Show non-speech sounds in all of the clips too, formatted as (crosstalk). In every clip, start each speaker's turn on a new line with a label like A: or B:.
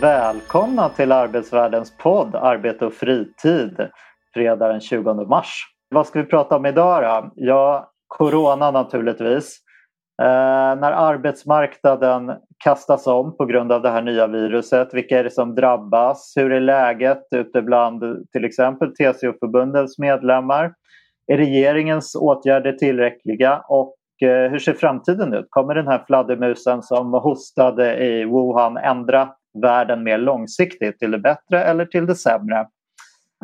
A: Välkomna till Arbetsvärldens podd Arbete och fritid fredag den 20 mars. Vad ska vi prata om idag då? Ja, corona naturligtvis. Eh, när arbetsmarknaden kastas om på grund av det här nya viruset, vilka är det som drabbas? Hur är läget ute bland till exempel TCO-förbundens medlemmar? Är regeringens åtgärder tillräckliga? Och eh, hur ser framtiden ut? Kommer den här fladdermusen som hostade i Wuhan ändra världen mer långsiktigt till det bättre eller till det sämre?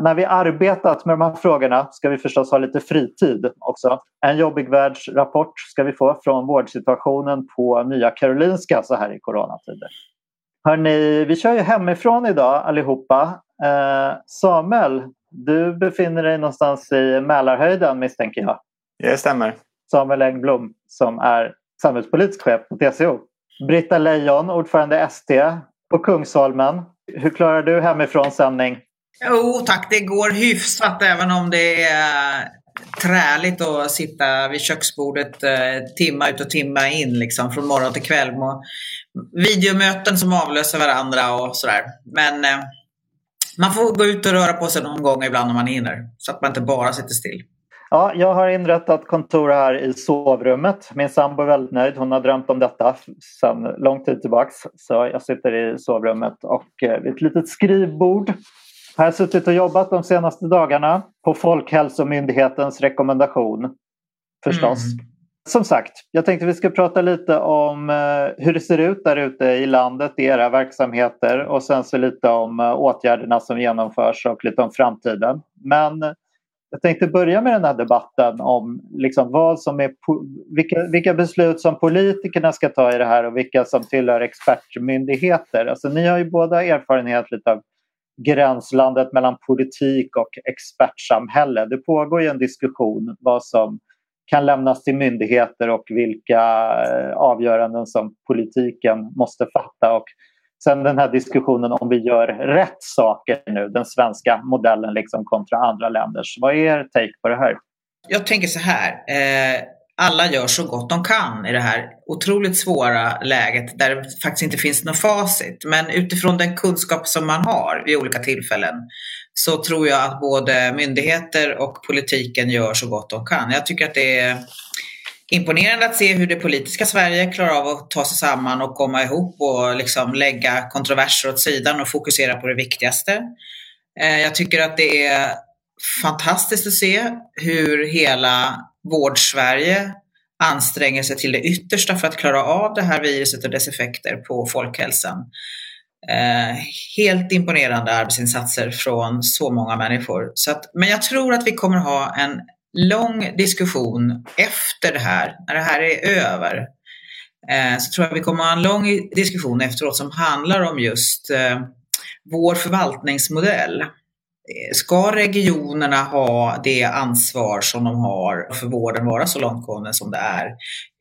A: När vi arbetat med de här frågorna ska vi förstås ha lite fritid också. En jobbig världsrapport ska vi få från vårdsituationen på Nya Karolinska så här i coronatider. Hörrni, vi kör ju hemifrån idag allihopa. Eh, Samuel, du befinner dig någonstans i Mälarhöjden misstänker jag.
B: Det stämmer.
A: Samuel Engblom som är samhällspolitisk chef på TCO. Britta Lejon, ordförande ST på Kungsholmen. Hur klarar du hemifrån sändning?
C: Jo tack, det går hyfsat även om det är träligt att sitta vid köksbordet eh, timma ut och timma in liksom, från morgon till kväll. Och videomöten som avlöser varandra och sådär. Men eh, man får gå ut och röra på sig någon gång ibland om man hinner. Så att man inte bara sitter still.
A: Ja, jag har inrättat kontor här i sovrummet. Min sambo är väldigt nöjd. Hon har drömt om detta sedan lång tid tillbaks. Så jag sitter i sovrummet och eh, vid ett litet skrivbord har jag suttit och jobbat de senaste dagarna på Folkhälsomyndighetens rekommendation. Förstås. Mm. Som sagt, jag tänkte vi ska prata lite om hur det ser ut där ute i landet i era verksamheter och sen så lite om åtgärderna som genomförs och lite om framtiden. Men jag tänkte börja med den här debatten om liksom vad som är, vilka, vilka beslut som politikerna ska ta i det här och vilka som tillhör expertmyndigheter. Alltså, ni har ju båda erfarenhet lite av gränslandet mellan politik och expertsamhälle. Det pågår ju en diskussion vad som kan lämnas till myndigheter och vilka eh, avgöranden som politiken måste fatta. Och sen den här diskussionen om vi gör rätt saker nu, den svenska modellen liksom kontra andra länders. Vad är er take på det här?
C: Jag tänker så här. Eh, alla gör så gott de kan i det här otroligt svåra läget där det faktiskt inte finns något facit. Men utifrån den kunskap som man har vid olika tillfällen så tror jag att både myndigheter och politiken gör så gott de kan. Jag tycker att det är imponerande att se hur det politiska Sverige klarar av att ta sig samman och komma ihop och liksom lägga kontroverser åt sidan och fokusera på det viktigaste. Eh, jag tycker att det är fantastiskt att se hur hela Vård-Sverige anstränger sig till det yttersta för att klara av det här viruset och dess effekter på folkhälsan. Eh, helt imponerande arbetsinsatser från så många människor. Så att, men jag tror att vi kommer ha en lång diskussion efter det här, när det här är över. Eh, så tror jag vi kommer ha en lång diskussion efteråt som handlar om just eh, vår förvaltningsmodell. Eh, ska regionerna ha det ansvar som de har för vården vara så långtgående som det är?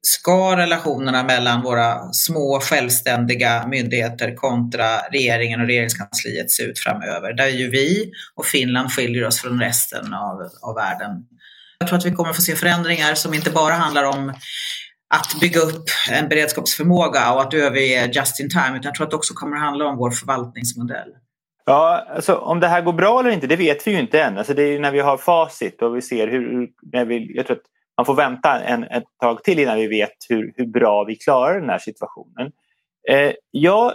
C: Ska relationerna mellan våra små självständiga myndigheter kontra regeringen och regeringskansliet se ut framöver? Där ju vi och Finland skiljer oss från resten av, av världen. Jag tror att vi kommer få se förändringar som inte bara handlar om att bygga upp en beredskapsförmåga och att överge just in time, utan jag tror att det också kommer att handla om vår förvaltningsmodell.
B: Ja, alltså, om det här går bra eller inte, det vet vi ju inte än. Alltså, det är när vi har facit och vi ser hur... När vi, jag tror att man får vänta en, ett tag till innan vi vet hur, hur bra vi klarar den här situationen. Eh, jag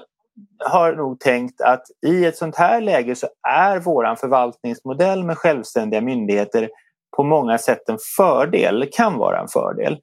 B: har nog tänkt att i ett sånt här läge så är våran förvaltningsmodell med självständiga myndigheter på många sätt en fördel, kan vara en fördel.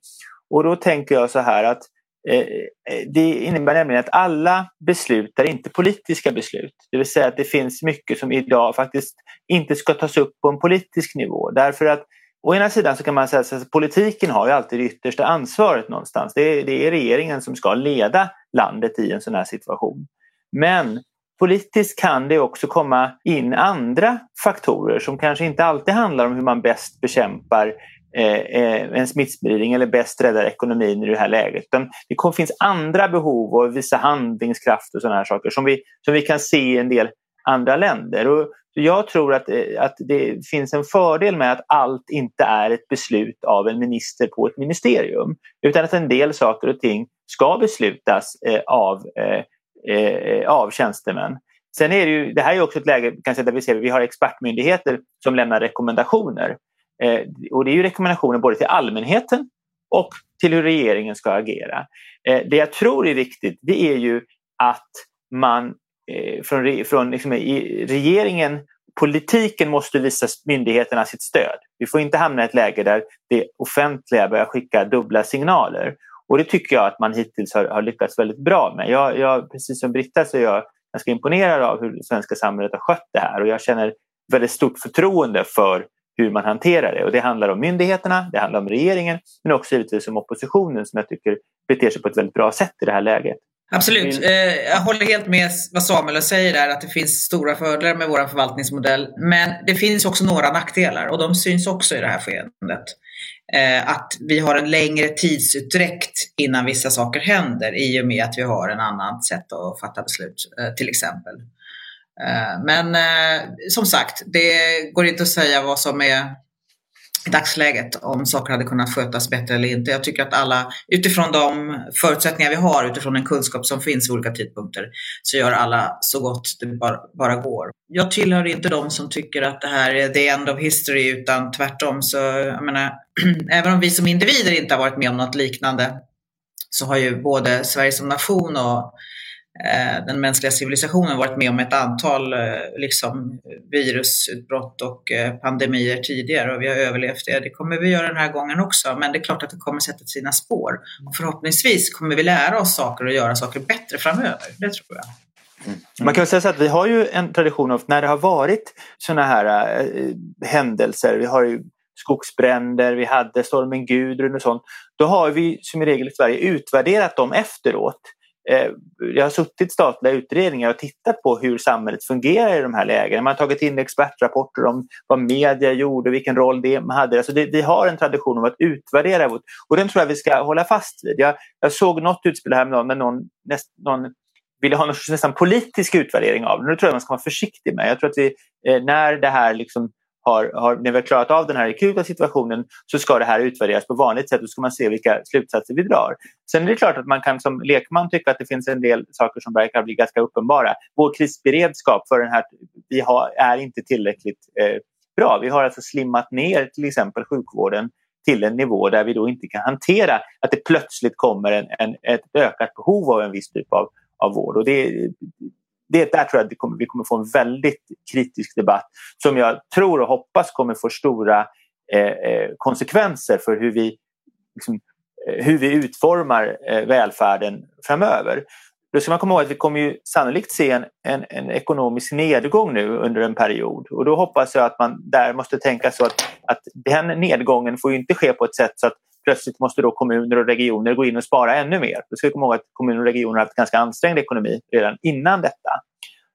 B: Och då tänker jag så här att Eh, eh det innebär nämligen att alla beslut är inte politiska beslut. Det vill säga att det finns mycket som idag faktiskt inte ska tas upp på en politisk nivå. Därför att å ena sidan så kan man säga att politiken har ju alltid det yttersta ansvaret någonstans. Det är, det är regeringen som ska leda landet i en sån här situation. Men politiskt kan det också komma in andra faktorer som kanske inte alltid handlar om hur man bäst bekämpar eh, eh en smittspridning eller bäst räddar ekonomin i det här läget. Men det finns andra behov och visa handlingskraft och sådana här saker som vi, som vi kan se i en del andra länder. Och jag tror att, eh, att det finns en fördel med att allt inte är ett beslut av en minister på ett ministerium. Utan att en del saker och ting ska beslutas eh, av, eh, Eh, eh, av tjänstemän. Sen är det ju, det här är också ett läge kanske där vi ser vi har expertmyndigheter som lämnar rekommendationer. Eh, och det är ju rekommendationer både till allmänheten och till hur regeringen ska agera. Eh, det jag tror är viktigt det är ju att man Eh, från, från liksom, i regeringen, politiken måste visa myndigheterna sitt stöd. Vi får inte hamna i ett läge där det offentliga börjar skicka dubbla signaler. Och det tycker jag att man hittills har, har lyckats väldigt bra med. Jag, jag, precis som Britta så är jag ganska imponerad av hur det svenska samhället har skött det här och jag känner väldigt stort förtroende för hur man hanterar det. Och det handlar om myndigheterna, det handlar om regeringen men också givetvis om oppositionen som jag tycker beter sig på ett väldigt bra sätt i det här läget.
C: Absolut. Eh, jag håller helt med vad Samuel säger där, att det finns stora fördelar med vår förvaltningsmodell. Men det finns också några nackdelar och de syns också i det här skeendet. Eh, att vi har en längre tidsutdräkt innan vissa saker händer i och med att vi har en annan sätt att fatta beslut, eh, till exempel. Eh, men eh, som sagt, det går inte att säga vad som är i dagsläget om saker hade kunnat skötas bättre eller inte. Jag tycker att alla, utifrån de förutsättningar vi har, utifrån den kunskap som finns vid olika tidpunkter, så gör alla så gott det bara, bara går. Jag tillhör inte de som tycker att det här är the end of history, utan tvärtom så, jag menar, (clears throat) även om vi som individer inte har varit med om något liknande, så har ju både Sverige som nation och den mänskliga civilisationen varit med om ett antal eh, liksom, virusutbrott och eh, pandemier tidigare och vi har överlevt det. Det kommer vi göra den här gången också, men det är klart att det kommer sätta sina spår. Och förhoppningsvis kommer vi lära oss saker och göra saker bättre framöver. Det tror jag.
B: Mm. Man kan säga så att vi har ju en tradition av när det har varit sådana här äh, händelser. Vi har ju skogsbränder, vi hade stormen Gudrun och sånt. Då har vi som i regel i Sverige utvärderat dem efteråt. Eh, jag har suttit i statliga utredningar och tittat på hur samhället fungerar i de här lägena. Man har tagit in expertrapporter om vad media gjorde, vilken roll det hade. Alltså det, vi har en tradition av att utvärdera och den tror jag vi ska hålla fast vid. Jag, jag såg något utspel häromdagen när någon, näst, någon ville ha någon nästan politisk utvärdering av det. Nu tror jag man ska vara försiktig med. Jag tror att vi, eh, när det här liksom har, har, när vi har klarat av den här akuta situationen så ska det här utvärderas på vanligt sätt och ska man se vilka slutsatser vi drar. Sen är det klart att man kan som lekman tycka att det finns en del saker som verkar bli ganska uppenbara. Vår krisberedskap för den här, vi har, är inte tillräckligt eh, bra. Vi har alltså slimmat ner till exempel sjukvården till en nivå där vi då inte kan hantera att det plötsligt kommer en, en ett ökat behov av en viss typ av, av vård. Och det, det, där tror jag att vi kommer, vi kommer få en väldigt kritisk debatt som jag tror och hoppas kommer få stora eh, eh konsekvenser för hur vi, liksom, eh, hur vi utformar eh, välfärden framöver. Då ska man komma ihåg att vi kommer ju sannolikt se en, en, en, ekonomisk nedgång nu under en period och då hoppas jag att man där måste tänka så att, att den nedgången får inte ske på ett sätt så att plötsligt måste då kommuner och regioner gå in och spara ännu mer. Då ska vi komma ihåg att kommuner och regioner har haft ganska ansträngd ekonomi redan innan detta.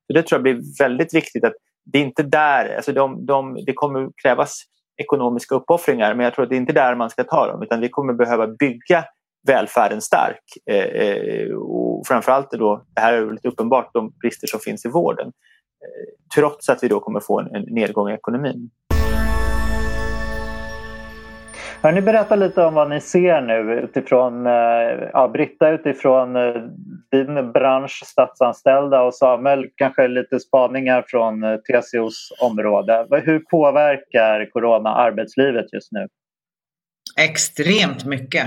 B: Så det tror jag blir väldigt viktigt att det är inte där, alltså de, de, det kommer krävas ekonomiska uppoffringar men jag tror att det är inte där man ska ta dem utan vi kommer behöva bygga välfärden stark. Eh, eh och framförallt då, det här är väldigt uppenbart, de brister som finns i vården. Eh, trots att vi då kommer få en, en nedgång i ekonomin.
A: Hör ni berätta lite om vad ni ser nu utifrån, eh, ja, Britta utifrån eh, din bransch, statsanställda och Samuel kanske lite spaningar från eh, TCOs område. Hur påverkar corona arbetslivet just nu?
C: Extremt mycket.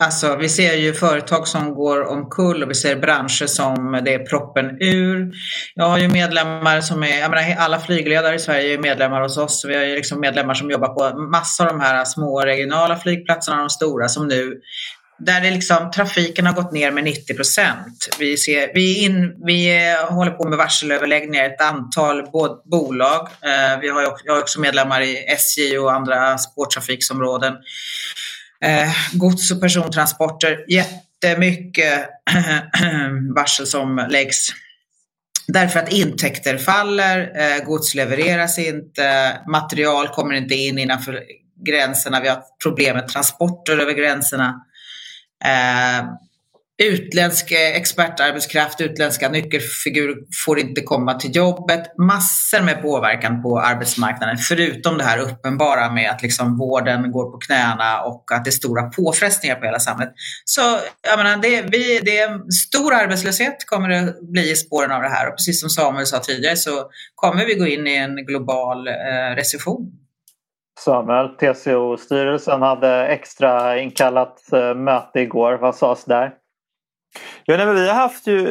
C: Alltså vi ser ju företag som går omkull och vi ser branscher som det är proppen ur. Jag har ju medlemmar som är, jag menar, alla flygledare i Sverige är medlemmar hos oss. Vi har ju liksom medlemmar som jobbar på massor av de här små regionala flygplatserna, de stora som nu där det liksom, trafiken har gått ner med 90 procent. Vi, vi, vi håller på med varselöverläggningar i ett antal bolag. Eh, vi har, jag har också medlemmar i SJ och andra spårtrafiksområden eh, gods och persontransporter. Jättemycket (clears throat) varsel som läggs. Därför att intäkter faller, eh, gods levereras inte, material kommer inte in innanför gränserna, vi har problem med transporter över gränserna. Eh, Utländsk eh, expertarbetskraft, utländska nyckelfigurer får inte komma till jobbet. Massor med påverkan på arbetsmarknaden, förutom det här uppenbara med att liksom vården går på knäna och att det är stora påfrestningar på hela samhället. Så jag menar, det, vi, det är stor arbetslöshet kommer det bli i spåren av det här och precis som Samuel sa tidigare så kommer vi gå in i en global eh, recession.
A: Samuel, TCO-styrelsen hade extra inkallat eh, möte igår. Vad sades där?
B: Ja, nej, vi har haft ju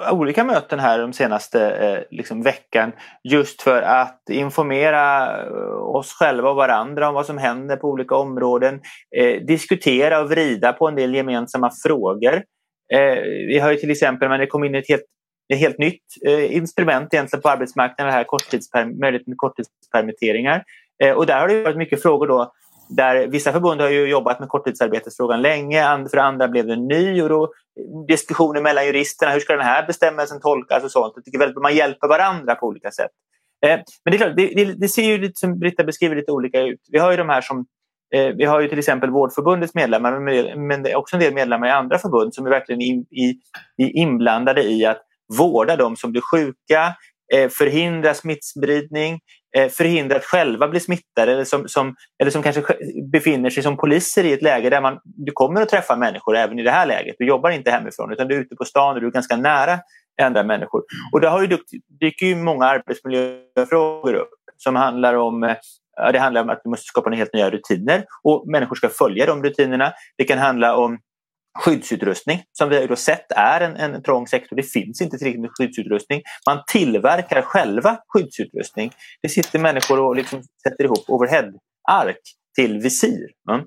B: eh, olika möten här de senaste eh, liksom, veckan just för att informera eh, oss själva och varandra om vad som händer på olika områden. Eh, diskutera och vrida på en del gemensamma frågor. Eh, vi har ju till exempel, men det kom in ett helt, ett helt nytt eh, instrument egentligen på arbetsmarknaden, det här korttidsperm möjligheten till korttidspermitteringar. Eh, och där har det varit mycket frågor då där vissa förbund har ju jobbat med korttidsarbetesfrågan länge, för andra blev det ny och då diskussioner mellan juristerna, hur ska den här bestämmelsen tolkas och sånt. Jag tycker väl man hjälper varandra på olika sätt. Eh, men det är klart, det, det, ser ju lite som Britta beskriver lite olika ut. Vi har ju de här som eh, vi har ju till exempel Vårdförbundets medlemmar men det är också en del medlemmar i andra förbund som är verkligen in, i, i inblandade i att vårda de som blir sjuka, Eh, förhindra smittspridning, Eh, förhindra att själva bli smittade eller som, som, eller som kanske befinner sig som poliser i ett läge där man, du kommer att träffa människor även i det här läget. Du jobbar inte hemifrån utan du är ute på stan och du är ganska nära andra människor. Och där har ju dyker ju många arbetsmiljöfrågor upp som handlar om eh, det handlar om att vi måste skapa helt nya rutiner och människor ska följa de rutinerna. Det kan handla om skyddsutrustning som vi har då sett är en, en trång sektor. Det finns inte tillräckligt med skyddsutrustning. Man tillverkar själva skyddsutrustning. Det sitter människor och liksom sätter ihop overhead-ark till visir. Mm.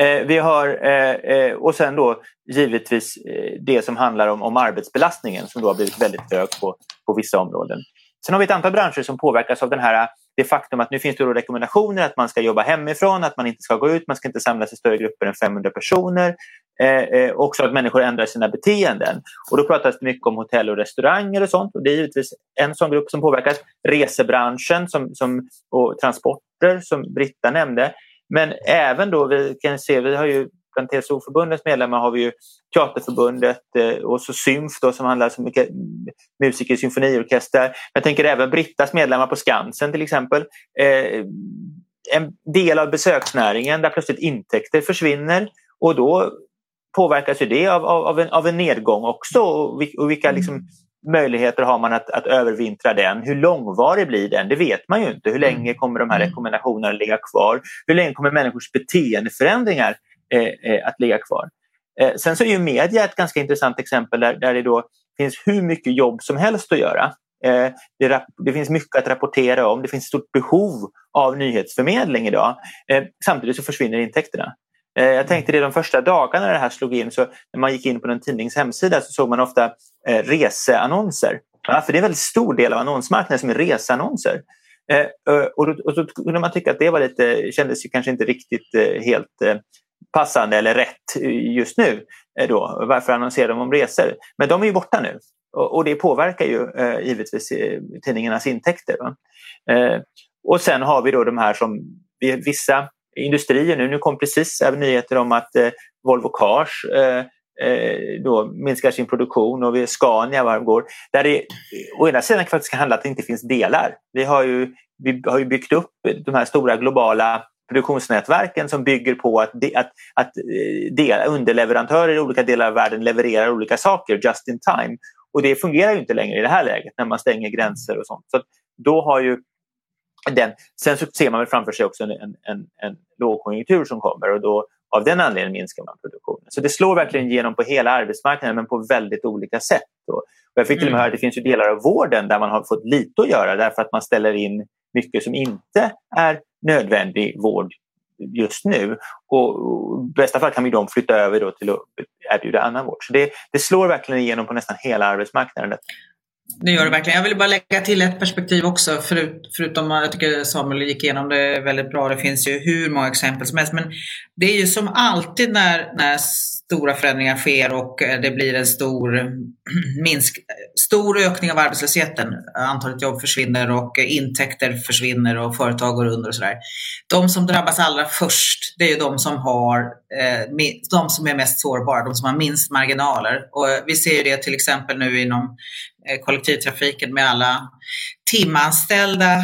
B: Eh, vi har, eh, eh, och sen då givetvis eh, det som handlar om, om arbetsbelastningen som då har blivit väldigt hög på, på vissa områden. Sen har vi ett antal branscher som påverkas av den här det faktum att nu finns det rekommendationer att man ska jobba hemifrån, att man inte ska gå ut, man ska inte samlas i större grupper än 500 personer. Eh, eh också att människor ändrar sina beteenden. Och då pratas det mycket om hotell och restauranger och sånt. Och det är givetvis en sån grupp som påverkas. Resebranschen som, som, och transporter som Britta nämnde. Men även då, vi kan se, vi har ju bland TCO-förbundets medlemmar har vi ju Teaterförbundet eh, och så Symf då, som handlar om musiker i symfoniorkester. Jag tänker även Brittas medlemmar på Skansen till exempel. Eh, en del av besöksnäringen där plötsligt intäkter försvinner och då påverkas ju det av, av, en, av en nedgång också och, vilka mm. liksom, möjligheter har man att, att övervintra den? Hur långvarig blir den? Det vet man ju inte. Hur länge mm. kommer de här mm. rekommendationerna att ligga kvar? Hur länge kommer människors beteendeförändringar eh, eh, att ligga kvar? Eh, sen så är ju media ett ganska intressant exempel där, där det då finns hur mycket jobb som helst att göra. Eh, det, det, finns mycket att rapportera om. Det finns stort behov av nyhetsförmedling idag. Eh, samtidigt så försvinner intäkterna. Eh, jag tänkte det de första dagarna när det här slog in, så när man gick in på en tidnings hemsida så såg man ofta eh, reseannonser. Ja, för det är en väldigt stor del av annonsmarknaden som är reseannonser. Eh, och, då, och då kunde man tycka att det var lite, kändes ju kanske inte riktigt helt passande eller rätt just nu. Då. Varför annonserar de om resor? Men de är ju borta nu och, och det påverkar ju givetvis tidningarnas intäkter. och sen har vi då de här som vissa industrier nu. Nu kom precis även nyheter om att eh, Volvo Cars eh, eh då minskar sin produktion och vi Scania varmgår. Där det å ena sidan faktiskt kan handla att det inte finns delar. Vi har ju, vi har ju byggt upp de här stora globala produktionsnätverken som bygger på att, de, att, att eh, del, underleverantörer i olika delar av världen levererar olika saker just in time. Och det fungerar ju inte längre i det här läget när man stänger gränser och sånt. Så då har ju den. Sen så ser man väl framför sig också en, en, en lågkonjunktur som kommer och då av den anledningen minskar man produktionen. Så det slår verkligen igenom på hela arbetsmarknaden men på väldigt olika sätt. Och jag fick till och med mm. höra att det finns ju delar av vården där man har fått lite att göra därför att man ställer in mycket som inte är nödvändig vård just nu. Och I bästa fall kan vi de flytta över då till att erbjuda annan vård. Så det, det slår verkligen igenom på nästan hela arbetsmarknaden.
C: Det gör det verkligen. Jag vill bara lägga till ett perspektiv också, förut, förutom att jag tycker Samuel gick igenom det väldigt bra. Det finns ju hur många exempel som helst. Men det är ju som alltid när, när stora förändringar sker och eh, det blir en stor, (clears throat) minsk, stor ökning av arbetslösheten. Antalet jobb försvinner och eh, intäkter försvinner och företag går under och sådär. De som drabbas allra först, det är ju de som, har, eh, de som är mest sårbara, de som har minst marginaler. Och vi ser ju det till exempel nu inom Eh, kollektivtrafiken med alla timanställda,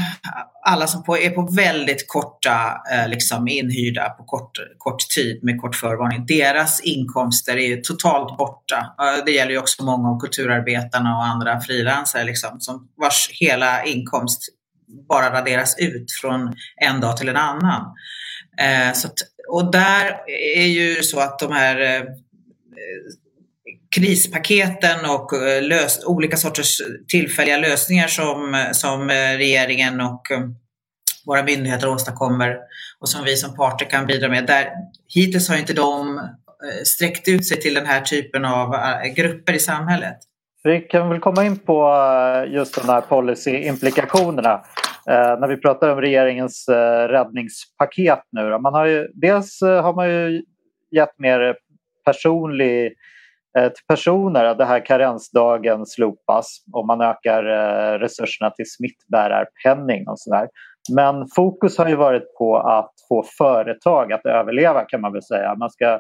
C: alla som på, är på väldigt korta, eh, liksom inhyrda på kort, kort tid med kort förvarning. Deras inkomster är totalt borta. Det gäller ju också många av kulturarbetarna och andra frilansare liksom, som vars hela inkomst bara raderas ut från en dag till en annan. Eh, så att, och där är ju så att de här eh, krispaketen och eh, lös, olika sorters tillfälliga lösningar som, som eh, regeringen och eh, våra myndigheter åstadkommer och som vi som parter kan bidra med. Där, hittills har inte de sträckt ut sig till den här typen av grupper i samhället.
A: Vi kan väl komma in på just de här policyimplikationerna när vi pratar om regeringens räddningspaket nu. Man har ju, dels har man ju gett mer personlig Eh, till personer att det här karensdagen slopas och man ökar eh, resurserna till smittbärarpenning och sådär. Men fokus har ju varit på att få företag att överleva kan man väl säga. Man ska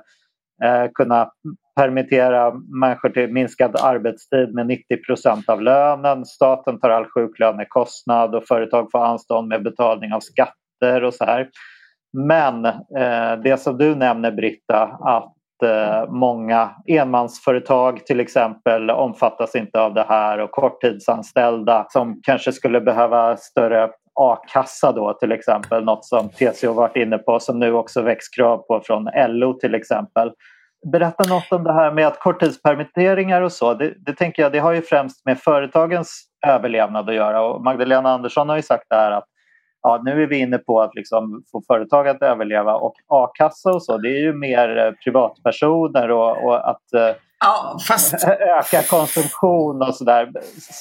A: eh, kunna permittera människor till minskad arbetstid med 90% av lönen. Staten tar all sjuklönekostnad och företag får anstånd med betalning av skatter och så här. Men eh, det som du nämner Britta, att många enmansföretag till exempel omfattas inte av det här och korttidsanställda som kanske skulle behöva större a-kassa då till exempel, något som TCO varit inne på som nu också väcks krav på från LO till exempel. Berätta något om det här med att korttidspermitteringar och så. Det, det tänker jag, det har ju främst med företagens överlevnad att göra och Magdalena Andersson har ju sagt där att ja, nu är vi inne på att liksom få företag att överleva och a-kassa och så, det är ju mer eh, privatpersoner och, och att eh,
C: ja, fast... (laughs)
A: öka konsumtion och sådär.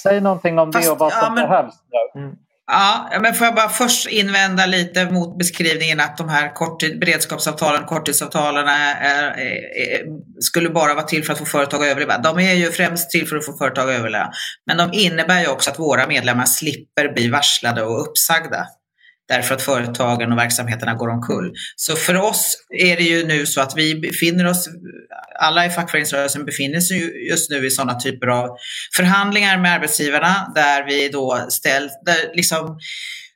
A: Säg någonting om fast, det och vad som ja, men... behövs. Mm.
C: Ja, men får jag bara först invända lite mot beskrivningen att de här korttid, beredskapsavtalen, korttidsavtalen är, är, är, skulle bara vara till för att få företag att överleva. De är ju främst till för att få företag att överleva. Men de innebär ju också att våra medlemmar slipper bli varslade och uppsagda därför att företagen och verksamheterna går omkull. Så för oss är det ju nu så att vi befinner oss, alla i fackföreningsrörelsen befinner sig just nu i sådana typer av förhandlingar med arbetsgivarna där vi då ställt, där liksom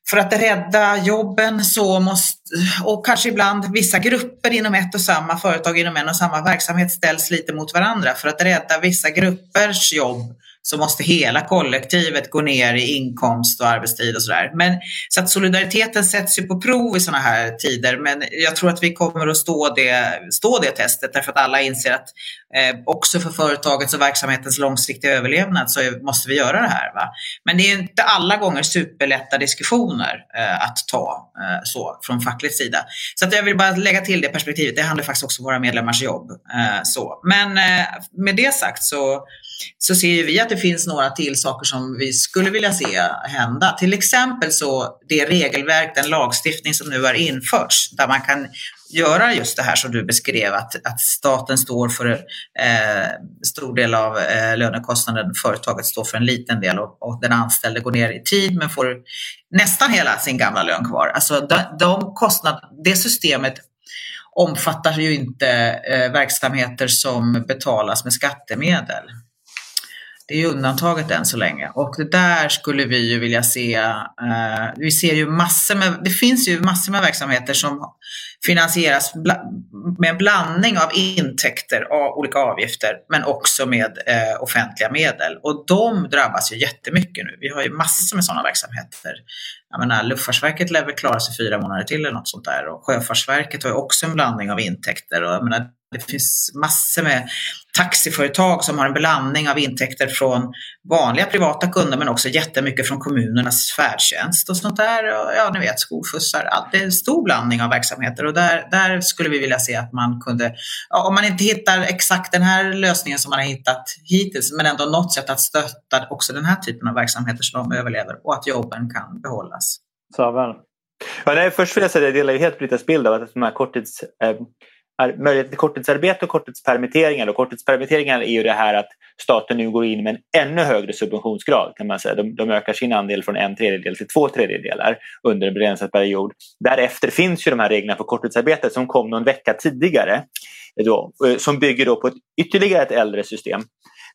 C: för att rädda jobben så måste, och kanske ibland vissa grupper inom ett och samma företag, inom en och samma verksamhet ställs lite mot varandra. För att rädda vissa gruppers jobb så måste hela kollektivet gå ner i inkomst och arbetstid och sådär. Men så att solidariteten sätts ju på prov i sådana här tider. Men jag tror att vi kommer att stå det, stå det testet därför att alla inser att eh, också för företagets och verksamhetens långsiktiga överlevnad så måste vi göra det här. Va? Men det är inte alla gånger superlätta diskussioner eh, att ta eh, så från facklig sida. Så att jag vill bara lägga till det perspektivet. Det handlar faktiskt också om våra medlemmars jobb. Eh, så. Men eh, med det sagt så så ser vi att det finns några till saker som vi skulle vilja se hända. Till exempel så det regelverk, den lagstiftning som nu har införts där man kan göra just det här som du beskrev, att, att staten står för eh, stor del av eh, lönekostnaden, företaget står för en liten del och, och, den anställde går ner i tid men får nästan hela sin gamla lön kvar. Alltså de, de kostnad, det systemet omfattar ju inte eh, verksamheter som betalas med skattemedel. Det är undantaget än så länge och det där skulle vi ju vilja se. Eh, vi ser ju massor med, det finns ju massor med verksamheter som finansieras med en blandning av intäkter av olika avgifter men också med eh, offentliga medel och de drabbas ju jättemycket nu. Vi har ju massor med sådana verksamheter. Jag menar, Luftfartsverket lär väl klara sig fyra månader till eller något sånt där och Sjöfartsverket har ju också en blandning av intäkter och jag menar, det finns massor med taxiföretag som har en blandning av intäkter från vanliga privata kunder men också jättemycket från kommunernas färdtjänst och sånt där. Ja, ni vet skolskjutsar. Det är en stor blandning av verksamheter och där, där skulle vi vilja se att man kunde, ja, om man inte hittar exakt den här lösningen som man har hittat hittills, men ändå något sätt att stötta också den här typen av verksamheter så de överlever och att jobben kan behållas.
A: Samuel?
B: Ja, nej, först vill jag säga att jag delar helt Britas bild av att de här korttids, eh, möjlighet till korttidsarbete och korttidspermitteringar. Och korttidspermitteringar är ju det här att staten nu går in med en ännu högre subventionsgrad. kan man säga. De, de ökar sin andel från en tredjedel till två tredjedelar under en begränsad period. Därefter finns ju de här reglerna för korttidsarbete som kom någon vecka tidigare. Eh, då, eh, som bygger då på ett, ytterligare ett äldre system.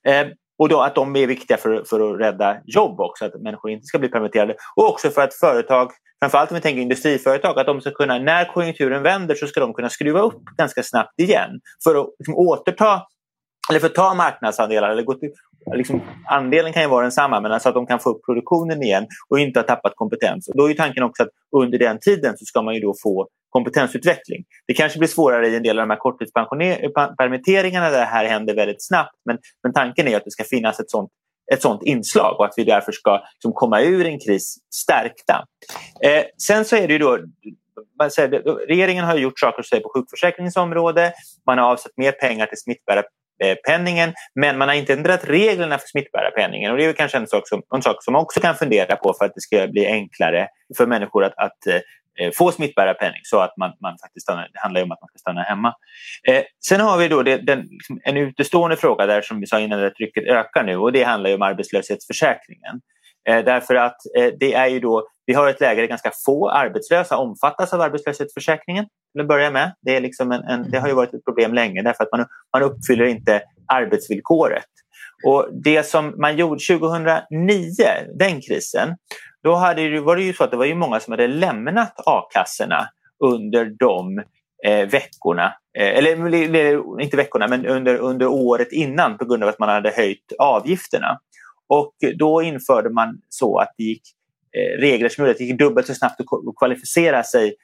B: Eh, och då att de är viktiga för, för att rädda jobb också, att människor inte ska bli permitterade. Och också för att företag, framförallt om vi tänker industriföretag, att de ska kunna, när konjunkturen vänder så ska de kunna skruva upp ganska snabbt igen för att liksom, återta eller för att ta marknadsandelar. Eller gå till, liksom, andelen kan ju vara densamma men alltså att de kan få upp produktionen igen och inte ha tappat kompetens. Och då är tanken också att under den tiden så ska man ju då få kompetensutveckling. Det kanske blir svårare i en del av de här korttidspermitteringarna där det här händer väldigt snabbt men, men tanken är att det ska finnas ett sånt, ett sånt inslag och att vi därför ska liksom, komma ur en kris stärkta. Eh, sen så är det ju då regeringen har gjort saker på sjukförsäkringens område. Man har avsatt mer pengar till smittbärarpenningen eh, men man har inte ändrat reglerna för smittbärarpenningen. Och det är kanske en sak, som, en sak som man också kan fundera på för att det ska bli enklare för människor att, att eh, Eh, få smittbärarpenning så att man, man faktiskt stannar, det handlar om att man ska stanna hemma. Eh, sen har vi då det, den, liksom en utestående fråga där som vi sa innan där trycket ökar nu och det handlar om arbetslöshetsförsäkringen. Eh, därför att eh, det är ju då, vi har ett läge där ganska få arbetslösa omfattas av arbetslöshetsförsäkringen till att börja med. Det, är liksom en, en, det har ju varit ett problem länge därför att man, man uppfyller inte arbetsvillkoret. Och det som man gjorde 2009, den krisen, då hade det, var det ju så att det var ju många som hade lämnat a-kassorna under de eh, veckorna, eh, eller inte veckorna men under, under året innan på grund av att man hade höjt avgifterna. Och då införde man så att det gick eh, regler som gjorde att det gick dubbelt så snabbt att kvalificera sig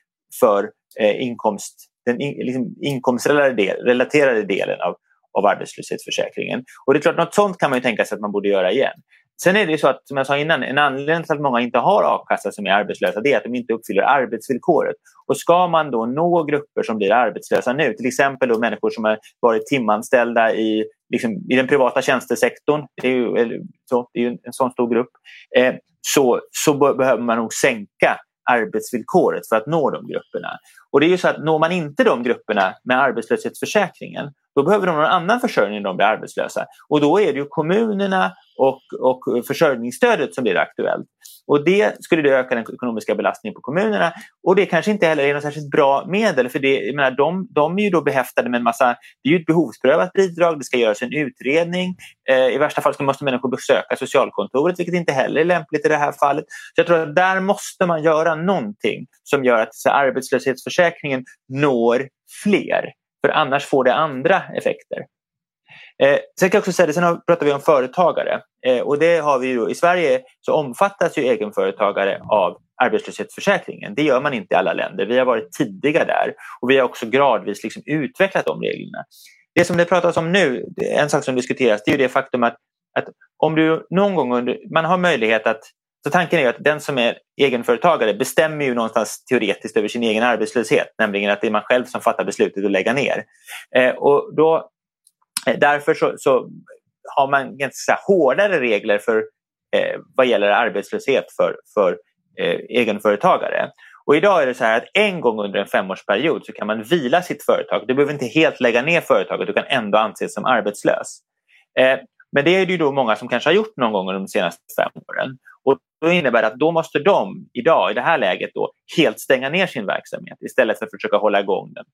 B: för eh, inkomst, den in, liksom inkomstrelaterade delen av, av arbetslöshetsförsäkringen. Och det är klart, något sånt kan man ju tänka sig att man borde göra igen. Sen är det så att, som jag sa innan, en anledning till att många inte har a-kassa som är arbetslösa det är att de inte uppfyller arbetsvillkoret. Och ska man då nå grupper som blir arbetslösa nu, till exempel då människor som har varit timanställda i, liksom, i den privata tjänstesektorn, det är ju, så, det är ju en sån stor grupp, eh, så, så behöver man nog sänka arbetsvillkoret för att nå de grupperna. Och det är ju så att når man inte de grupperna med arbetslöshetsförsäkringen då behöver de någon annan försörjning när de blir arbetslösa. Och då är det ju kommunerna och, och försörjningsstödet som blir aktuellt. Och det skulle öka den ekonomiska belastningen på kommunerna. Och det kanske inte heller är något särskilt bra medel för det, jag menar, de, de är ju då behäftade med en massa, det är ju ett behovsprövat bidrag, det ska göras en utredning. Eh, I värsta fall så måste människor besöka socialkontoret vilket inte heller är lämpligt i det här fallet. Så jag tror att där måste man göra någonting som gör att så, arbetslöshetsförsäkringen Försäkringen når fler. För annars får det andra effekter. Eh, sen kan jag också säga det, sen pratar vi om företagare. Eh, och det har vi ju, I Sverige så omfattas ju egenföretagare av arbetslöshetsförsäkringen. Det gör man inte i alla länder. Vi har varit tidiga där och vi har också gradvis liksom utvecklat de reglerna. Det som det pratas om nu, en sak som diskuteras, det är ju det faktum att, att om du någon gång under, man har möjlighet att så tanken är att den som är egenföretagare bestämmer ju någonstans teoretiskt över sin egen arbetslöshet, nämligen att det är man själv som fattar beslutet att lägga ner. Eh, och då, eh, därför så, så, har man ganska hårdare regler för eh, vad gäller arbetslöshet för, för eh, egenföretagare. Och idag är det så här att en gång under en femårsperiod så kan man vila sitt företag. Du behöver inte helt lägga ner företaget, du kan ändå anses som arbetslös. Eh, men det är det ju då många som kanske har gjort någon gång under de senaste fem åren. Och då innebär det att då måste de idag, i det här läget, då, helt stänga ner sin verksamhet istället för att försöka hålla igång den.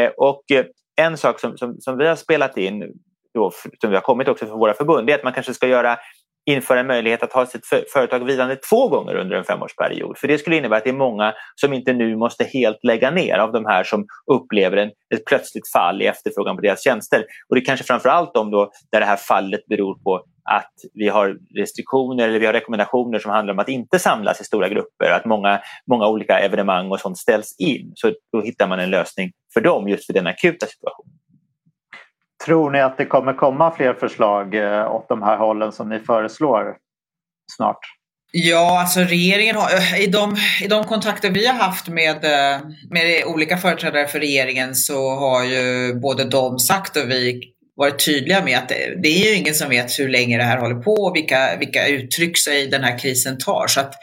B: Eh, och eh, en sak som, som, som, vi har spelat in, då, som vi har kommit också för våra förbund, det är att man kanske ska göra införa en möjlighet att ha sitt företag vilande två gånger under en femårsperiod. För det skulle innebära att det är många som inte nu måste helt lägga ner av de här som upplever en, ett plötsligt fall i efterfrågan på deras tjänster. Och det är kanske framför allt de då där det här fallet beror på att vi har restriktioner eller vi har rekommendationer som handlar om att inte samlas i stora grupper, att många, många olika evenemang och sånt ställs in. Så då hittar man en lösning för dem just för den akuta situationen.
A: Tror ni att det kommer komma fler förslag eh, åt de här hållen som ni föreslår snart?
C: Ja, alltså regeringen har, eh, i de, i de kontakter vi har haft med, eh, med olika företrädare för regeringen så har ju både de sagt och vi varit tydliga med att det, det, är ju ingen som vet hur länge det här håller på och vilka, vilka uttryck sig den här krisen tar. Så att,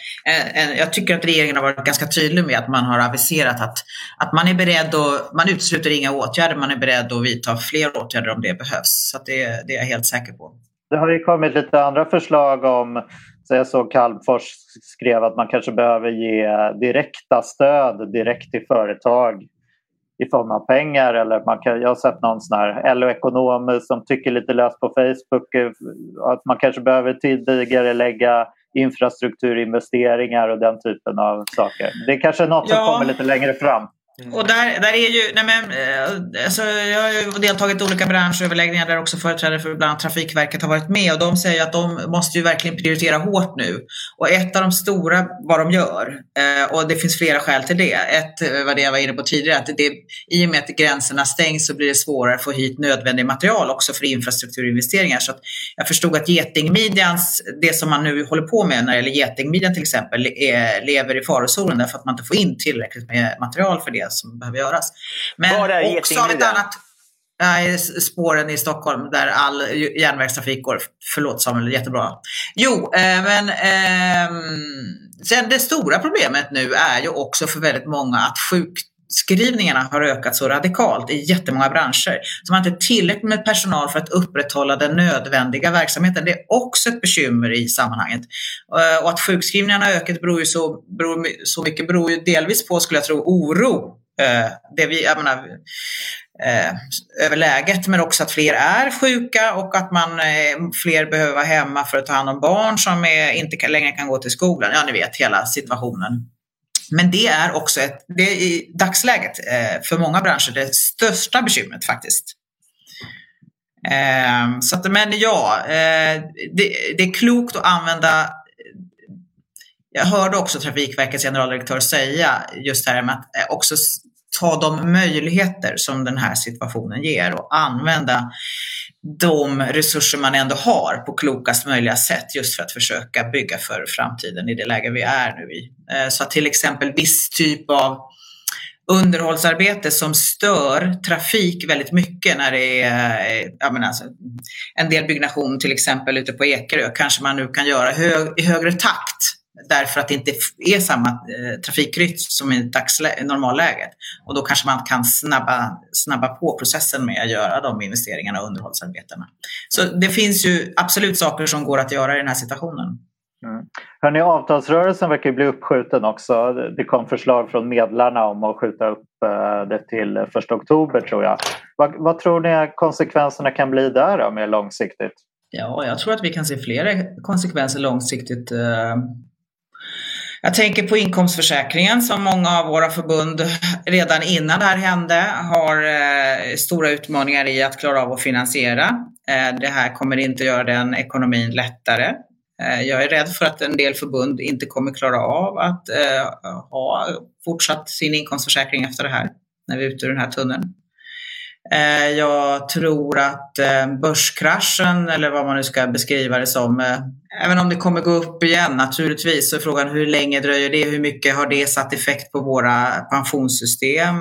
C: en, jag tycker att regeringen har varit ganska tydlig med att man har aviserat att, att man är beredd och man utesluter inga åtgärder, man är beredd att vidta fler åtgärder om det behövs. Så det, det är jag helt säker på.
A: Det har ju kommit lite andra förslag om så jag såg Calmfors skrev att man kanske behöver ge direkta stöd direkt till företag i form av pengar. Eller man kan, jag har sett någon sån här LO-ekonom som tycker lite löst på Facebook eh, att man kanske behöver tidigare lägga infrastrukturinvesteringar och den typen av saker. Det är kanske något som kommer lite längre fram.
C: Mm. Och där, där är ju, nej men, eh, alltså jag har ju deltagit i olika branschöverläggningar där också företrädare för bland annat Trafikverket har varit med och de säger att de måste ju verkligen prioritera hårt nu. Och ett av de stora, vad de gör, eh, och det finns flera skäl till det. Ett eh, var det jag var inne på tidigare, att det, i och med att gränserna stängs så blir det svårare att få hit nödvändig material också för infrastrukturinvesteringar. Så jag förstod att getingmidjans, det som man nu håller på med när det gäller getingmidjan till exempel, är, lever i farozonen därför att man inte får in tillräckligt med material för det det som behöver göras. Men också av ett annat Nej, spåren i Stockholm där all järnvägstrafik går. Förlåt Samuel, jättebra. Jo, eh, men eh, sen det stora problemet nu är ju också för väldigt många att sjukskrivningarna har ökat så radikalt i jättemånga branscher. Så man har inte tillräckligt med personal för att upprätthålla den nödvändiga verksamheten. Det är också ett bekymmer i sammanhanget. Eh, och att sjukskrivningarna har ökat beror ju så, beror, så mycket beror ju delvis på, skulle jag tro, oro eh, det vi, jag menar, eh, över läget men också att fler är sjuka och att man fler behöver vara hemma för att ta hand om barn som är, inte längre kan gå till skolan. Ja, ni vet hela situationen. Men det är också ett, det är i dagsläget eh, för många branscher det största bekymret faktiskt. Ehm, så att, men ja, eh, det, det är klokt att använda jag hörde också Trafikverkets generaldirektör säga just det här med att eh, också ta de möjligheter som den här situationen ger och använda de resurser man ändå har på klokast möjliga sätt just för att försöka bygga för framtiden i det läge vi är nu i. Eh, så att till exempel viss typ av underhållsarbete som stör trafik väldigt mycket när det är eh, jag menar alltså, en del byggnation till exempel ute på Ekerö kanske man nu kan göra hög, i högre takt därför att det inte är samma eh, trafikrytm som i normalläget. Och då kanske man kan snabba, snabba på processen med att göra de investeringarna och underhållsarbetena. Så det finns ju absolut saker som går att göra i den här situationen.
A: Mm. Hörrni, avtalsrörelsen verkar bli uppskjuten också. Det kom förslag från medlarna om att skjuta upp eh, det till 1 oktober tror jag. Vad, vad tror ni konsekvenserna kan bli där då, mer långsiktigt?
C: Ja, jag tror att vi kan se flera konsekvenser långsiktigt. Jag tänker på inkomstförsäkringen som många av våra förbund redan innan det här hände har eh, stora utmaningar i att klara av att finansiera. Eh, det här kommer inte göra den ekonomin lättare. Eh, jag är rädd för att en del förbund inte kommer klara av att eh, ha fortsatt sin inkomstförsäkring efter det här, när vi är ute ur den här tunneln. Eh, jag tror att eh, börskraschen, eller vad man nu ska beskriva det som, eh, även om det kommer gå upp igen naturligtvis, så är frågan hur länge dröjer det? Hur mycket har det satt effekt på våra pensionssystem?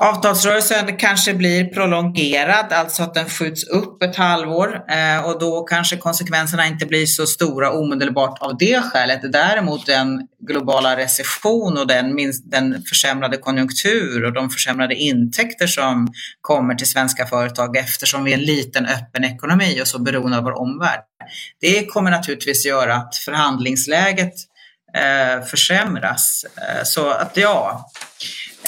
C: Avtalsrörelsen kanske blir prolongerad, alltså att den skjuts upp ett halvår eh, och då kanske konsekvenserna inte blir så stora omedelbart av det skälet. Däremot den globala recession och den, den försämrade konjunktur och de försämrade intäkter som kommer till svenska företag eftersom vi är en liten öppen ekonomi och så beroende av vår omvärld. Det kommer naturligtvis göra att förhandlingsläget eh, försämras. Eh, så att ja,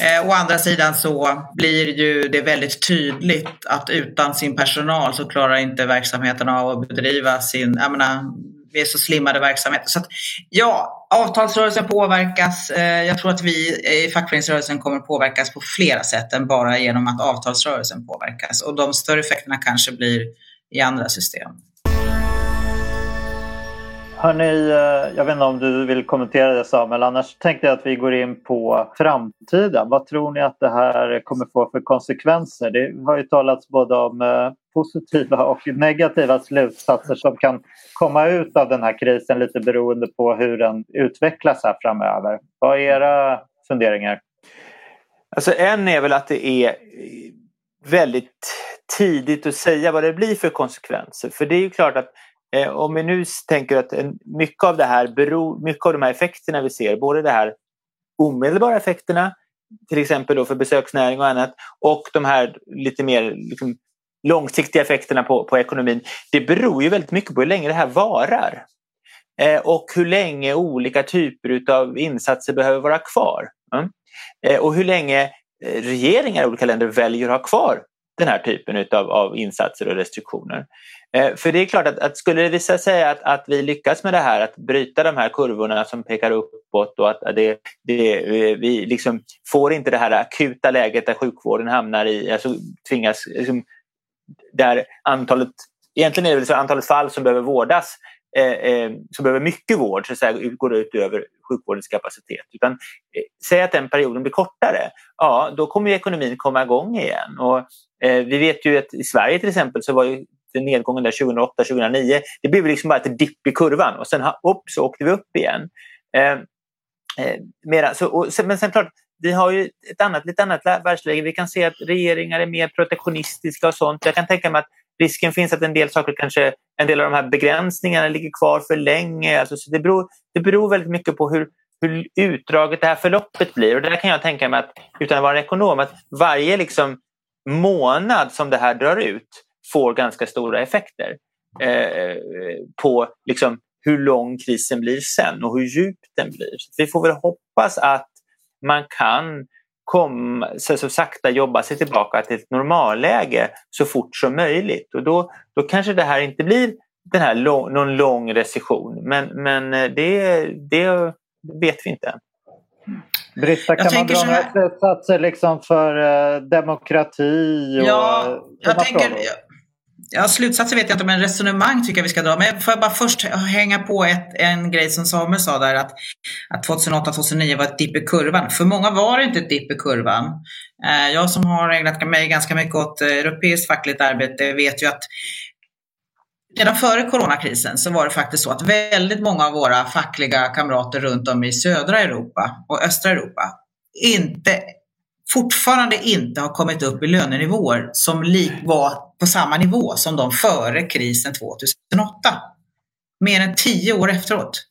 C: Eh, å andra sidan så blir ju det väldigt tydligt att utan sin personal så klarar inte verksamheten av att bedriva sin, jag menar, vi är så slimmade verksamheter. Så att, ja, avtalsrörelsen påverkas. Eh, jag tror att vi i fackföreningsrörelsen kommer påverkas på flera sätt än bara genom att avtalsrörelsen påverkas. Och de större effekterna kanske blir i andra system.
A: Hörni, eh, jag vet inte om du vill kommentera det Samuel, annars tänkte jag att vi går in på framtiden. Vad tror ni att det här kommer få för konsekvenser? Det har ju talats både om eh, positiva och negativa slutsatser som kan komma ut av den här krisen lite beroende på hur den utvecklas här framöver. Vad är era funderingar?
B: Alltså en är väl att det är väldigt tidigt att säga vad det blir för konsekvenser. För det är ju klart att eh, om vi nu tänker att en, mycket av det här beror, mycket av de här effekterna vi ser, både de här omedelbara effekterna, till exempel då för besöksnäring och annat, och de här lite mer liksom, långsiktiga effekterna på, på ekonomin, det beror ju väldigt mycket på hur länge det här varar. Eh, och hur länge olika typer av insatser behöver vara kvar. Mm. Eh, och hur länge eh, regeringar i olika länder väljer att ha kvar den här typen utav, av insatser och restriktioner. Eh, för det är klart att, att skulle det visa sig att, att vi lyckas med det här, att bryta de här kurvorna som pekar uppåt och att det, det, eh, vi liksom får inte det här akuta läget där sjukvården hamnar i, alltså tvingas, liksom, där antalet, egentligen är det väl så antalet fall som behöver vårdas eh, eh, som behöver mycket vård så att säga, går ut över sjukvårdens kapacitet. Utan, eh, säg att den perioden blir kortare, ja då kommer ekonomin komma igång igen. Och, eh, vi vet ju att i Sverige till exempel så var ju nedgången där 2008-2009, det blev liksom bara ett dipp i kurvan och sen upp, så åkte vi upp igen. Eh, eh, mera, så, och, men sen klart, vi har ju ett annat, lite annat världsläge. Vi kan se att regeringar är mer protektionistiska och sånt. Jag kan tänka mig att risken finns att en del saker kanske, en del av de här begränsningarna ligger kvar för länge. Alltså, så det, beror, det beror väldigt mycket på hur, hur utdraget det här förloppet blir. Och där kan jag tänka mig, att, utan att vara en ekonom, att varje liksom, månad som det här drar ut får ganska stora effekter eh, på liksom, hur lång krisen blir sen och hur djup den blir. Så vi får väl hoppas att man kan kom, så, så sakta jobba sig tillbaka till ett normalläge så fort som möjligt. Och då, då kanske det här inte blir den här lång, någon lång recession. Men, men eh, det, det vet vi inte än.
A: Britta, kan man dra några slutsatser liksom för eh, demokrati? Och
C: ja, jag tänker, Ja, slutsatser vet jag inte, men resonemang tycker jag vi ska dra. Men får jag bara först hänga på ett, en grej som Samuel sa där, att, att 2008-2009 var ett dipp i kurvan. För många var det inte ett dipp i kurvan. Eh, jag som har ägnat mig ganska mycket åt eh, europeiskt fackligt arbete vet ju att Redan före coronakrisen så var det faktiskt så att väldigt många av våra fackliga kamrater runt om i södra Europa och östra Europa inte fortfarande inte har kommit upp i lönenivåer som var på samma nivå som de före krisen 2008. Mer än tio år efteråt.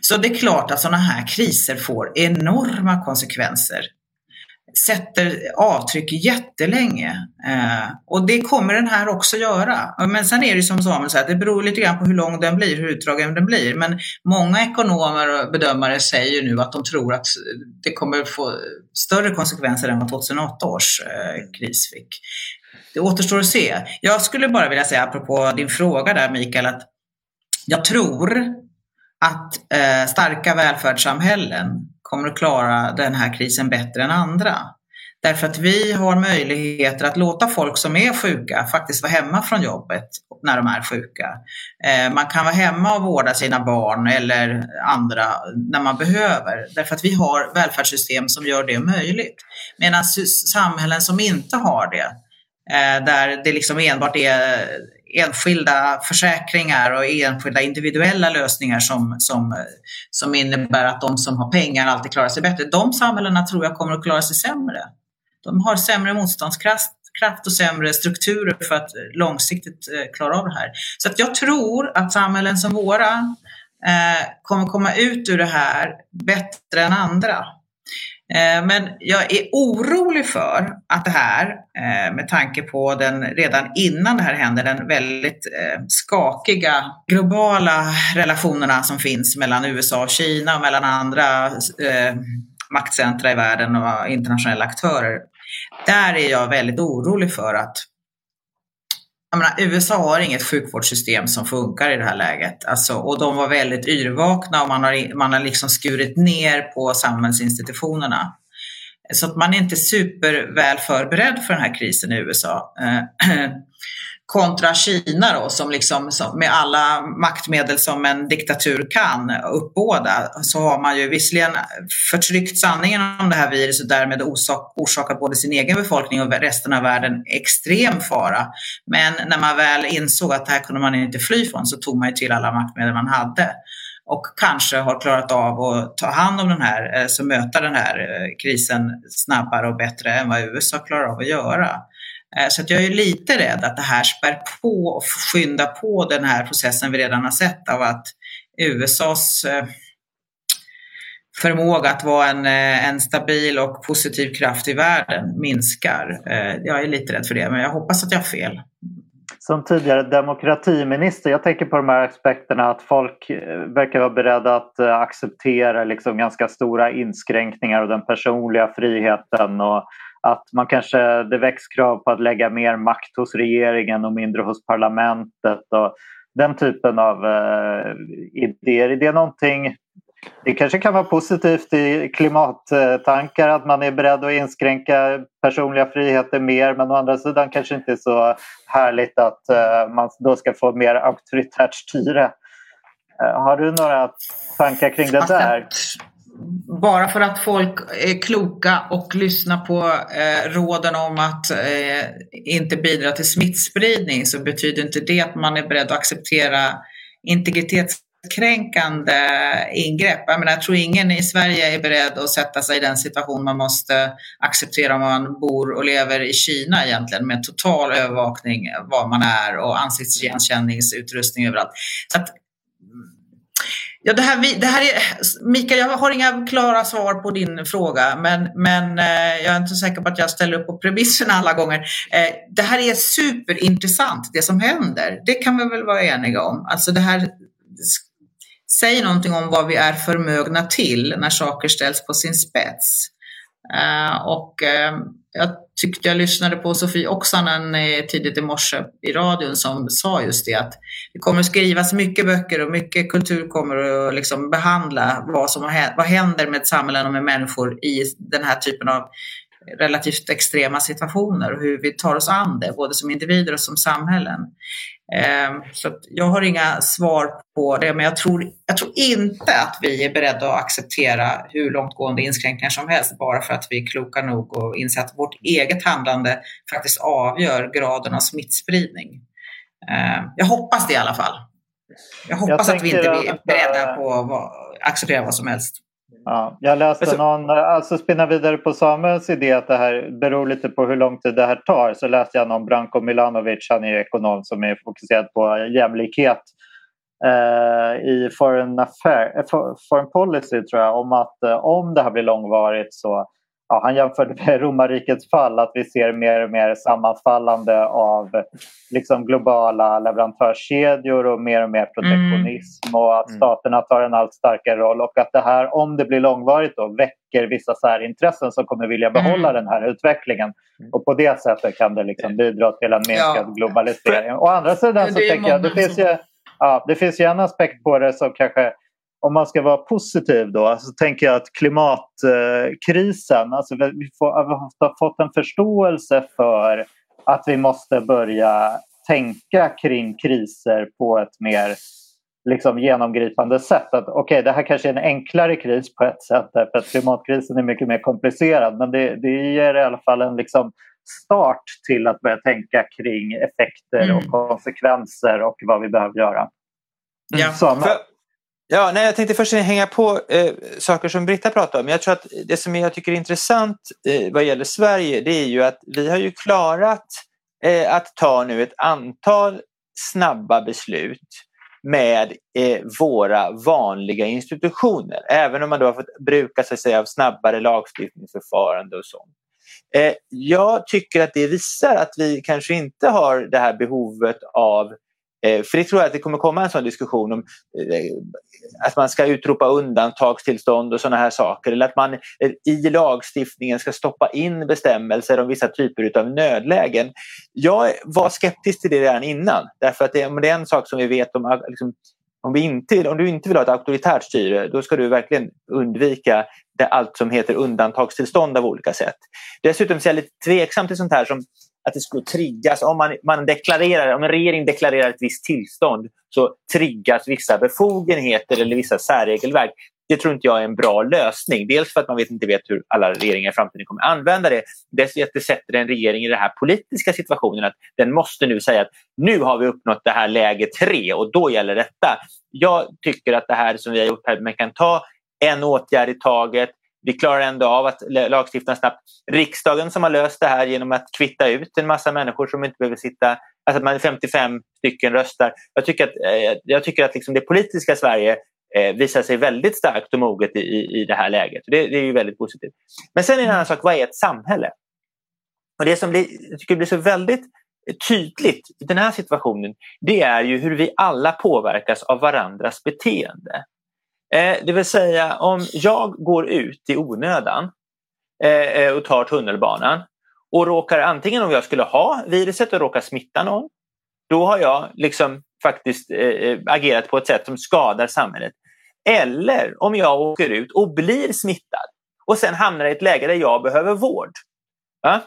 C: Så det är klart att sådana här kriser får enorma konsekvenser sätter avtryck jättelänge. Eh, och det kommer den här också göra. Men sen är det som Samuel säger, det beror lite grann på hur lång den blir, hur utdragen den blir. Men många ekonomer och bedömare säger nu att de tror att det kommer få större konsekvenser än vad 2008 års eh, kris fick. Det återstår att se. Jag skulle bara vilja säga, apropå din fråga där Mikael, att jag tror att eh, starka välfärdssamhällen kommer att klara den här krisen bättre än andra. Därför att vi har möjligheter att låta folk som är sjuka faktiskt vara hemma från jobbet när de är sjuka. Eh, man kan vara hemma och vårda sina barn eller andra när man behöver. Därför att vi har välfärdssystem som gör det möjligt. Medan samhällen som inte har det, Eh, där det liksom enbart är enskilda försäkringar och enskilda individuella lösningar som, som, som innebär att de som har pengar alltid klarar sig bättre. De samhällena tror jag kommer att klara sig sämre. De har sämre motståndskraft kraft och sämre strukturer för att långsiktigt eh, klara av det här. Så att jag tror att samhällen som våra eh, kommer komma ut ur det här bättre än andra. Eh, men jag är orolig för att det här, eh, med tanke på den redan innan det här händer, den väldigt eh, skakiga globala relationerna som finns mellan USA och Kina och mellan andra maktcentra i världen och internationella aktörer. Där är jag väldigt orolig för att jag menar, USA har inget sjukvårdssystem som funkar i det här läget. Alltså, och de var väldigt yrvakna och man har, man har liksom skurit ner på samhällsinstitutionerna. Så att man är inte superväl förberedd för den här krisen i USA. Eh, (clears throat) eh, kontra Kina då, som liksom som med alla maktmedel som en diktatur kan uppbåda, så har man ju visserligen förtryckt sanningen om det här viruset och därmed orsak, orsakat både sin egen befolkning och resten av världen extrem fara. Men när man väl insåg att det här kunde man inte fly från så tog man ju till alla maktmedel man hade och kanske har klarat av att ta hand om den här, eh, så möta den här eh, krisen snabbare och bättre än vad USA klarar av att göra. Eh, så att jag är lite rädd att det här spär på och skyndar på den här processen vi redan har sett av att USAs eh, förmåga att vara en, eh, en stabil och positiv kraft i världen minskar. Jag är lite rädd för det, men jag hoppas att jag har fel
A: som tidigare demokratiminister, jag tänker på de här aspekterna att folk verkar vara beredda att acceptera liksom ganska stora inskränkningar av den personliga friheten och att man kanske, det väcks krav på att lägga mer makt hos regeringen och mindre hos parlamentet och den typen av uh, idéer. Är det någonting det kanske kan vara positivt i klimattankar att man är beredd att inskränka personliga friheter mer men å andra sidan kanske inte är så härligt att uh, man då ska få mer auktoritärt styre. Uh, har du några tankar kring det där?
C: Bara för att folk är kloka och lyssnar på eh, råden om att eh, inte bidra till smittspridning så betyder inte det att man är beredd att acceptera integritetskränkande eh, ingrepp. Jag, menar, jag tror ingen i Sverige är beredd att sätta sig i den situation man måste acceptera om man bor och lever i Kina egentligen med total övervakning eh, var man är och ansiktsigenkänningsutrustning överallt. Så att, Ja, det här, det här är, Mikael, jag har inga klara svar på din fråga, men, men eh, jag är inte så säker på att jag ställer upp på premisserna alla gånger. Eh, det här är superintressant, det som händer. Det kan vi väl vara eniga om. Alltså det här säger någonting om vad vi är förmögna till när saker ställs på sin spets. Eh, och eh, jag tyckte jag lyssnade på Sofie Oksanen eh, tidigt i morse i radion som sa just det att det kommer skrivas mycket böcker och mycket kultur kommer att liksom behandla vad som vad händer med samhällen och med människor i den här typen av relativt extrema situationer och hur vi tar oss an det, både som individer och som samhällen. Ehm, så jag har inga svar på det, men jag tror, jag tror inte att vi är beredda att acceptera hur långtgående inskränkningar som helst bara för att vi är kloka nog och inser att vårt eget handlande faktiskt avgör graden av smittspridning. Ehm, jag hoppas det i alla fall. Jag hoppas jag att vi inte är beredda på att acceptera vad som helst.
A: Ja, jag läste alltså, någon, alltså spinna vidare på Samuels idé att det här beror lite på hur lång tid det här tar. Så läste jag någon Branko Milanovic, han är ekonom som är fokuserad på jämlikhet eh, i foreign, affair, eh, foreign policy tror jag om att eh, om det här blir långvarigt så ja, han jämförde med romarrikets fall, att vi ser mer och mer sammanfallande av liksom, globala leverantörskedjor och mer och mer protektionism mm. och att mm. staterna tar en allt starkare roll och att det här, om det blir långvarigt, då, väcker vissa särintressen som kommer vilja behålla mm. den här utvecklingen. Och på det sättet kan det liksom bidra till en minskad ja. globalisering. Å andra sidan så tänker jag, det finns, ju, ja, det finns ju en aspekt på det som kanske om man ska vara positiv då så tänker jag att klimatkrisen, alltså vi, får, vi har fått en förståelse för att vi måste börja tänka kring kriser på ett mer liksom, genomgripande sätt. Att, okay, det här kanske är en enklare kris på ett sätt därför att klimatkrisen är mycket mer komplicerad men det, det ger i alla fall en liksom, start till att börja tänka kring effekter mm. och konsekvenser och vad vi behöver göra.
B: Ja. Men... Ja, nej, jag tänkte först hänga på eh, saker som Britta pratade om. Jag tror att det som jag tycker är intressant eh, vad gäller Sverige det är ju att vi har ju klarat eh, att ta nu ett antal snabba beslut med eh, våra vanliga institutioner. Även om man då har fått bruka sig av snabbare lagstiftningsförfarande och sånt. Eh, jag tycker att det visar att vi kanske inte har det här behovet av Eh, för det tror jag att det kommer komma en sån diskussion om eh, att man ska utropa undantagstillstånd och sådana här saker. Eller att man eh, i lagstiftningen ska stoppa in bestämmelser om vissa typer av nödlägen. Jag var skeptisk till det redan innan. Därför att det, är en sak som vi vet om liksom, om, vi inte, om du inte vill ha ett auktoritärt styre då ska du verkligen undvika det, allt som heter undantagstillstånd av olika sätt. Dessutom är jag lite tveksam till sånt här som att det skulle triggas. Om, man, man deklarerar, om en regering deklarerar ett visst tillstånd så triggas vissa befogenheter eller vissa särregelverk. Det tror inte jag är en bra lösning. Dels för att man vet inte vet hur alla regeringar i framtiden kommer använda det. Dels att det sätter en regering i den här politiska situationen att den måste nu säga att nu har vi uppnått det här läge tre och då gäller detta. Jag tycker att det här som vi har gjort här, man kan ta en åtgärd i taget. Vi klarar ändå av att lagstifta snabbt. Riksdagen som har löst det här genom att kvitta ut en massa människor som inte behöver sitta, alltså att man 55 stycken röstar. Jag tycker att, eh, jag tycker att liksom det politiska Sverige eh, visar sig väldigt starkt och moget i, i det här läget. Det, det är ju väldigt positivt. Men sen är en annan sak, vad är ett samhälle? Och det som blir, jag tycker blir så väldigt tydligt i den här situationen, det är ju hur vi alla påverkas av varandras beteende. Eh, det vill säga om jag går ut i onödan eh, eh, och tar tunnelbanan och råkar antingen om jag skulle ha viruset och råkar smitta någon, då har jag liksom faktiskt eh, eh, agerat på ett sätt som skadar samhället. Eller om jag åker ut och blir smittad och sen hamnar i ett läge där jag behöver vård ja?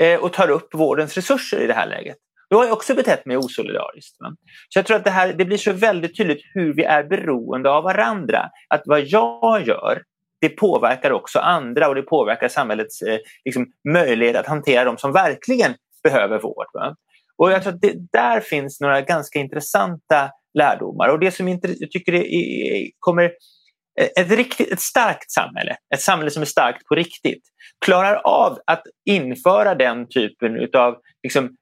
B: Eh, och tar upp vårdens resurser i det här läget. Då har jag också betett mig osolidariskt. Va? Så jag tror att det, här, det blir så väldigt tydligt hur vi är beroende av varandra. Att vad jag gör, det påverkar också andra och det påverkar samhällets eh, liksom, möjlighet att hantera de som verkligen behöver vård. Va? Och jag tror att det, där finns några ganska intressanta lärdomar. Och det som jag tycker är, är, kommer eh, ett, riktigt, ett starkt samhälle, ett samhälle som är starkt på riktigt, klarar av att införa den typen av liksom,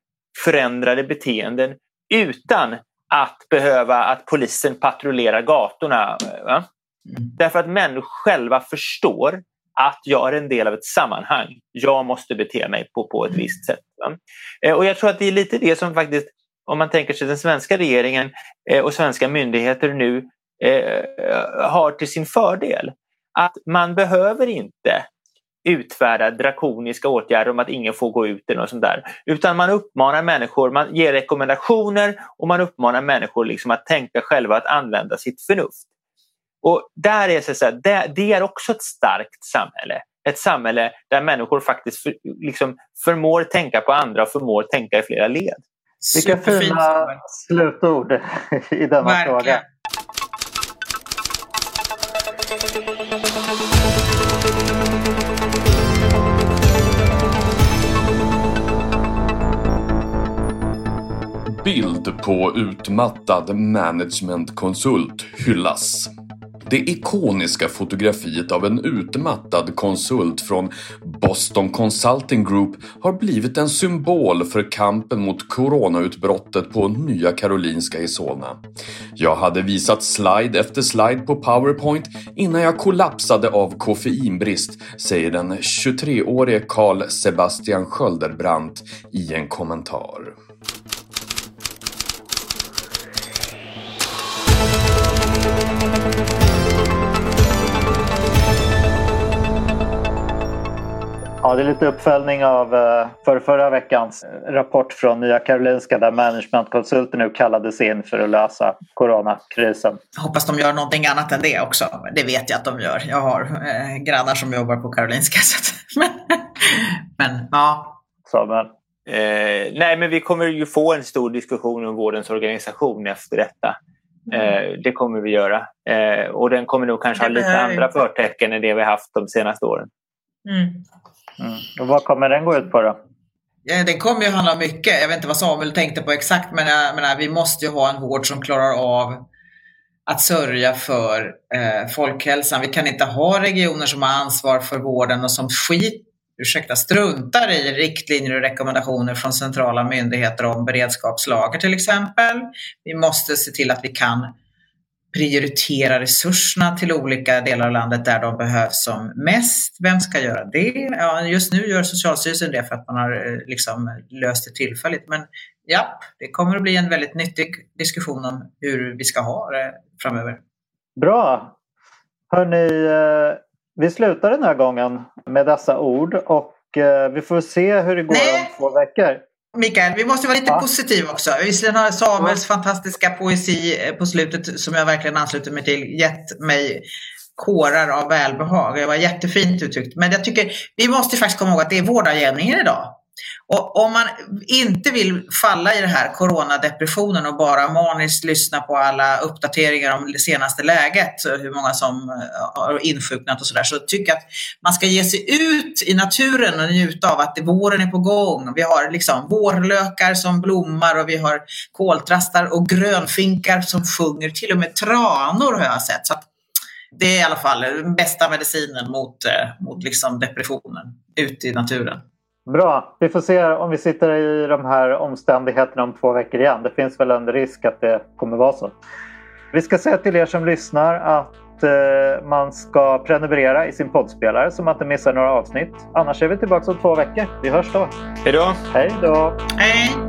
B: förändrade beteenden utan att behöva att polisen patrullerar gatorna. Va? Mm. Därför att människor själva förstår att jag är en del av ett sammanhang. Jag måste bete mig på, på ett visst sätt. Va? Eh, och jag tror att det är lite det som faktiskt, om man tänker sig den svenska regeringen eh, och svenska myndigheter nu eh, har till sin fördel. Att man behöver inte utfärda drakoniska åtgärder om att ingen får gå ut eller något sånt där. Utan man uppmanar människor, man ger rekommendationer och man uppmanar människor liksom att tänka själva, att använda sitt förnuft. Och där är så här, det, det, är också ett starkt samhälle. Ett samhälle där människor faktiskt för, liksom förmår tänka på andra och förmår tänka i flera led.
A: Vilka fina slutord i denna Verkligen. fråga.
D: Bild på utmattad managementkonsult hyllas. Det ikoniska fotografiet av en utmattad konsult från Boston Consulting Group har blivit en symbol för kampen mot coronautbrottet på Nya Karolinska i Solna. Jag hade visat slide efter slide på Powerpoint innan jag kollapsade av koffeinbrist, säger den 23-årige Carl Sebastian Skölderbrandt i en kommentar.
A: Ja, det är lite uppföljning av eh, för förra veckans rapport från Nya Karolinska där managementkonsulter nu kallades in för att lösa coronakrisen.
C: Jag hoppas de gör någonting annat än det också. Det vet jag att de gör. Jag har eh, grannar som jobbar på Karolinska. (laughs) men, men ja.
A: Samuel?
B: Eh, nej, men vi kommer ju få en stor diskussion om vårdens organisation efter detta. Eh, det kommer vi göra. Eh, och den kommer nog kanske ha lite andra förtecken än det vi haft de senaste åren.
C: Mm.
A: Mm. Och vad kommer den gå ut på då?
C: Ja, den kommer ju handla mycket. Jag vet inte vad Samuel tänkte på exakt, men jag menar, vi måste ju ha en vård som klarar av att sörja för eh, folkhälsan. Vi kan inte ha regioner som har ansvar för vården och som skit, ursäkta, struntar i riktlinjer och rekommendationer från centrala myndigheter om beredskapslager till exempel. Vi måste se till att vi kan prioritera resurserna till olika delar av landet där de behövs som mest. Vem ska göra det? Ja, just nu gör Socialstyrelsen det för att man har eh, liksom löst det tillfälligt. Men ja, det kommer att bli en väldigt nyttig diskussion om hur vi ska ha det framöver.
A: Bra! Hörni, eh, vi slutar den här gången med dessa ord och eh, vi får se hur det går Nej. om två veckor.
C: Mikael, vi måste vara lite ja. positiva också. Visserligen har Samuels fantastiska poesi eh, på slutet som jag verkligen ansluter mig till gett mig kårar av välbehag. Det var jättefint uttryckt. Men jag tycker vi måste faktiskt komma ihåg att det är vårdagjämningen idag. Och om man inte vill falla i den här coronadepressionen och bara maniskt lyssna på alla uppdateringar om det senaste läget, hur många som eh, har insjuknat och sådär, så tycker jag att man ska ge sig ut i naturen och njuta av att våren är på gång. Vi har liksom vårlökar som blommar och vi har koltrastar och grönfinkar som sjunger, till och med tranor har jag sett. Så det är i alla fall den bästa medicinen mot, eh, mot liksom depressionen, ut i naturen.
A: Bra. Vi får se om vi sitter i de här omständigheterna om två veckor igen. Det finns väl en risk att det kommer vara så. Vi ska säga till er som lyssnar att eh, man ska prenumerera i sin poddspelare så man inte missar några avsnitt. Annars är vi tillbaka om två veckor. Vi hörs då.
B: Hej då!
A: Hej då!
C: Hej!